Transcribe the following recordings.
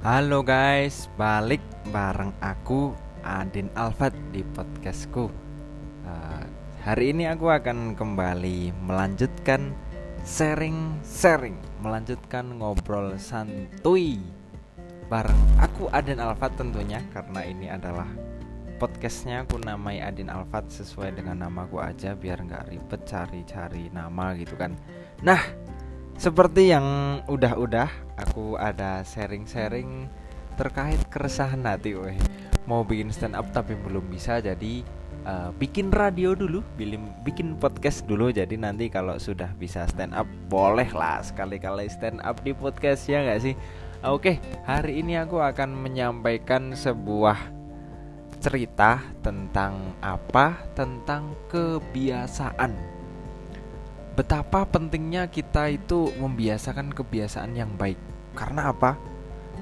Halo guys, balik bareng aku Adin Alfat di podcastku. Uh, hari ini aku akan kembali melanjutkan sharing-sharing, melanjutkan ngobrol santuy bareng aku Adin Alfat tentunya karena ini adalah podcastnya aku namai Adin Alfat sesuai dengan nama namaku aja biar nggak ribet cari-cari nama gitu kan. Nah, seperti yang udah-udah aku ada sharing-sharing terkait keresahan hati weh. Mau bikin stand up tapi belum bisa jadi uh, bikin radio dulu, bikin bikin podcast dulu jadi nanti kalau sudah bisa stand up boleh lah sekali-kali stand up di podcast ya nggak sih? Oke, hari ini aku akan menyampaikan sebuah cerita tentang apa? Tentang kebiasaan betapa pentingnya kita itu membiasakan kebiasaan yang baik. Karena apa?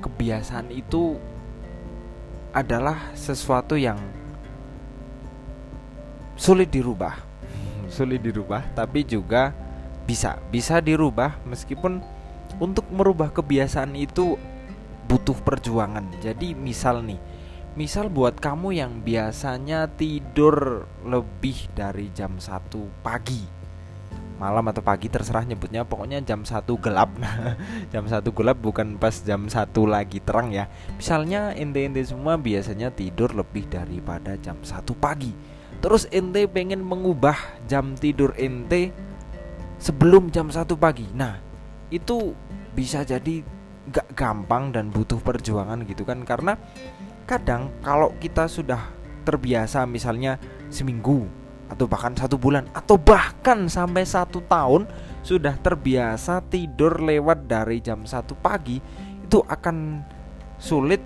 Kebiasaan itu adalah sesuatu yang sulit dirubah. sulit dirubah, tapi juga bisa bisa dirubah meskipun untuk merubah kebiasaan itu butuh perjuangan. Jadi misal nih, misal buat kamu yang biasanya tidur lebih dari jam 1 pagi malam atau pagi terserah nyebutnya pokoknya jam satu gelap. Jam satu gelap bukan pas jam satu lagi terang ya. Misalnya ente-ente semua biasanya tidur lebih daripada jam satu pagi. Terus ente pengen mengubah jam tidur ente sebelum jam satu pagi. Nah itu bisa jadi gak gampang dan butuh perjuangan gitu kan. Karena kadang kalau kita sudah terbiasa misalnya seminggu atau bahkan satu bulan. Atau bahkan sampai satu tahun sudah terbiasa tidur lewat dari jam satu pagi itu akan sulit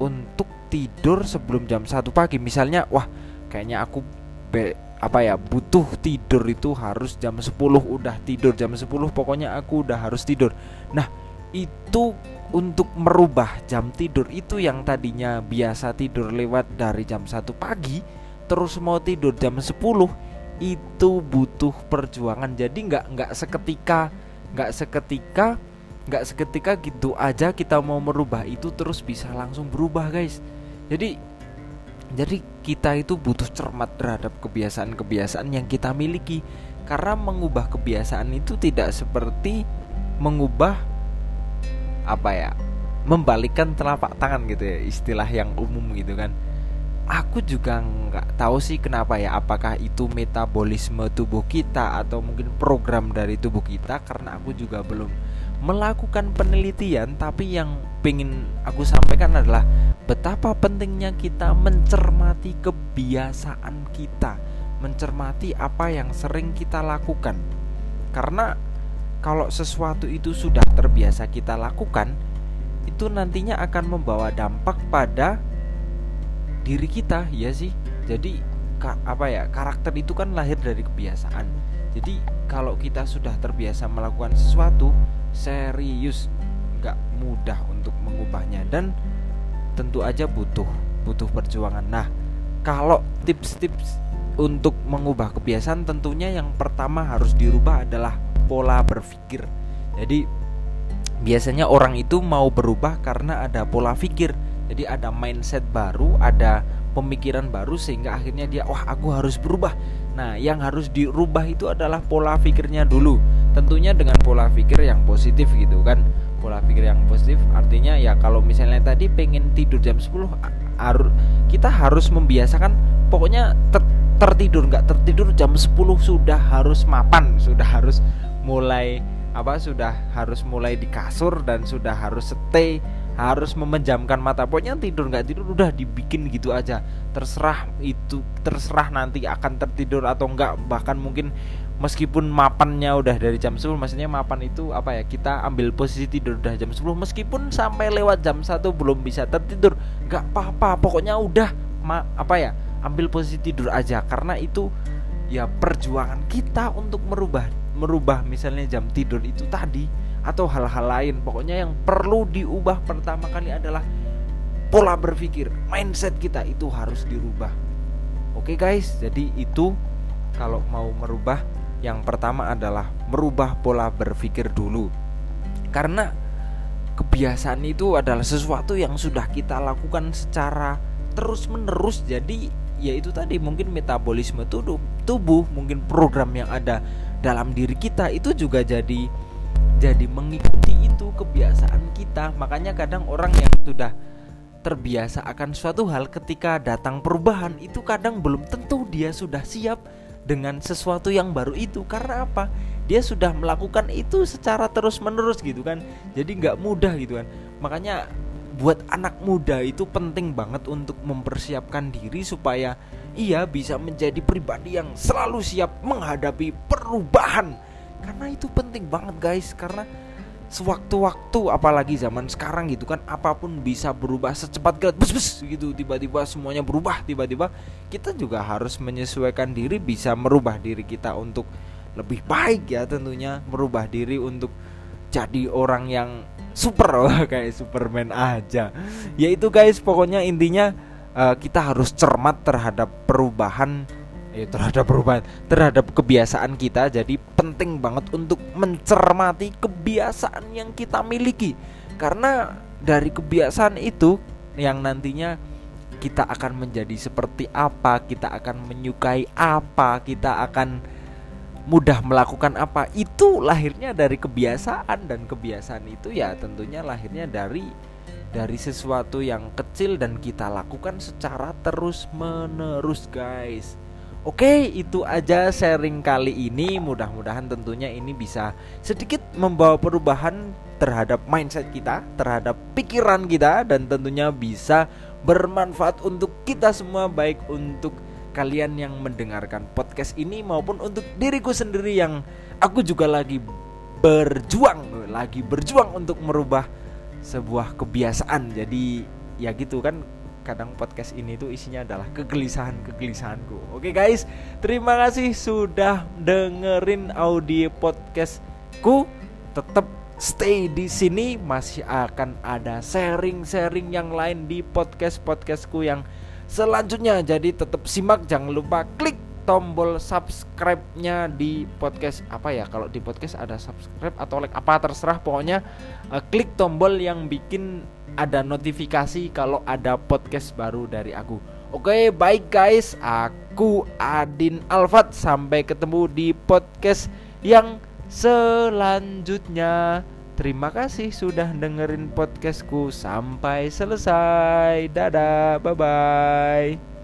untuk tidur sebelum jam satu pagi. Misalnya wah kayaknya aku be, apa ya butuh tidur itu harus jam 10 udah tidur jam 10 pokoknya aku udah harus tidur. Nah itu untuk merubah jam tidur itu yang tadinya biasa tidur lewat dari jam satu pagi terus mau tidur jam 10 itu butuh perjuangan. Jadi nggak nggak seketika nggak seketika nggak seketika gitu aja kita mau merubah itu terus bisa langsung berubah guys. Jadi jadi kita itu butuh cermat terhadap kebiasaan-kebiasaan yang kita miliki. Karena mengubah kebiasaan itu tidak seperti mengubah apa ya membalikkan telapak tangan gitu ya istilah yang umum gitu kan aku juga nggak tahu sih kenapa ya apakah itu metabolisme tubuh kita atau mungkin program dari tubuh kita karena aku juga belum melakukan penelitian. Tapi yang pengen aku sampaikan adalah betapa pentingnya kita mencermati kebiasaan kita mencermati apa yang sering kita lakukan. Karena kalau sesuatu itu sudah terbiasa kita lakukan itu nantinya akan membawa dampak pada diri kita ya sih. Jadi ka, apa ya karakter itu kan lahir dari kebiasaan. Jadi kalau kita sudah terbiasa melakukan sesuatu serius nggak mudah untuk mengubahnya. Dan tentu aja butuh butuh perjuangan. Nah kalau tips-tips untuk mengubah kebiasaan tentunya yang pertama harus dirubah adalah pola berpikir. Jadi biasanya orang itu mau berubah karena ada pola pikir jadi ada mindset baru, ada pemikiran baru sehingga akhirnya dia wah aku harus berubah. Nah, yang harus dirubah itu adalah pola pikirnya dulu. Tentunya dengan pola pikir yang positif gitu kan. Pola pikir yang positif artinya ya kalau misalnya tadi pengen tidur jam 10 harus kita harus membiasakan pokoknya ter, tertidur nggak tertidur jam 10 sudah harus mapan, sudah harus mulai apa sudah harus mulai di kasur dan sudah harus stay harus memejamkan mata. Pokoknya tidur nggak tidur udah dibikin gitu aja. Terserah itu terserah nanti akan tertidur atau enggak bahkan mungkin meskipun mapannya udah dari jam 10 maksudnya mapan itu apa ya kita ambil posisi tidur udah jam 10 meskipun sampai lewat jam 1 belum bisa tertidur nggak apa-apa. Pokoknya udah ma apa ya ambil posisi tidur aja. Karena itu ya perjuangan kita untuk merubah merubah misalnya jam tidur itu tadi atau hal-hal lain. Pokoknya yang perlu diubah pertama kali adalah pola berpikir, mindset kita itu harus dirubah. Oke guys, jadi itu kalau mau merubah yang pertama adalah merubah pola berpikir dulu. Karena kebiasaan itu adalah sesuatu yang sudah kita lakukan secara terus menerus jadi ya itu tadi mungkin metabolisme tubuh mungkin program yang ada dalam diri kita itu juga jadi jadi mengikuti itu kebiasaan kita. Makanya kadang orang yang sudah terbiasa akan suatu hal ketika datang perubahan itu kadang belum tentu dia sudah siap dengan sesuatu yang baru itu. Karena apa? Dia sudah melakukan itu secara terus menerus gitu kan. Jadi nggak mudah gitu kan. Makanya buat anak muda itu penting banget untuk mempersiapkan diri supaya ia bisa menjadi pribadi yang selalu siap menghadapi perubahan karena itu penting banget guys. Karena sewaktu-waktu apalagi zaman sekarang gitu kan apa pun bisa berubah secepat kilat. Bus bus gitu tiba-tiba semuanya berubah tiba-tiba kita juga harus menyesuaikan diri bisa merubah diri kita untuk lebih baik ya tentunya. Merubah diri untuk jadi orang yang super oh, kayak Superman aja. Ya itu guys pokoknya intinya uh, kita harus cermat terhadap perubahan ya terhadap perubahan terhadap kebiasaan kita jadi penting banget untuk mencermati kebiasaan yang kita miliki. Karena dari kebiasaan itu yang nantinya kita akan menjadi seperti apa kita akan menyukai apa kita akan mudah melakukan apa itu lahirnya dari kebiasaan. Dan kebiasaan itu ya tentunya lahirnya dari dari sesuatu yang kecil dan kita lakukan secara terus menerus guys Oke, itu aja sharing kali ini. Mudah-mudahan tentunya ini bisa sedikit membawa perubahan terhadap mindset kita, terhadap pikiran kita dan tentunya bisa bermanfaat untuk kita semua baik untuk kalian yang mendengarkan podcast ini maupun untuk diriku sendiri yang aku juga lagi berjuang, lagi berjuang untuk merubah sebuah kebiasaan. Jadi ya gitu kan kadang podcast ini tuh isinya adalah kegelisahan-kegelisahanku. Oke guys, terima kasih sudah dengerin audio podcastku. Tetap stay di sini masih akan ada sharing-sharing yang lain di podcast-podcastku yang selanjutnya. Jadi tetap simak jangan lupa klik tombol subscribe-nya di podcast apa ya kalau di podcast ada subscribe atau like apa terserah pokoknya uh, klik tombol yang bikin ada notifikasi kalau ada podcast baru dari aku. Oke, baik guys, aku Adin Alfat sampai ketemu di podcast yang selanjutnya. Terima kasih sudah dengerin podcastku sampai selesai. Dadah, bye bye.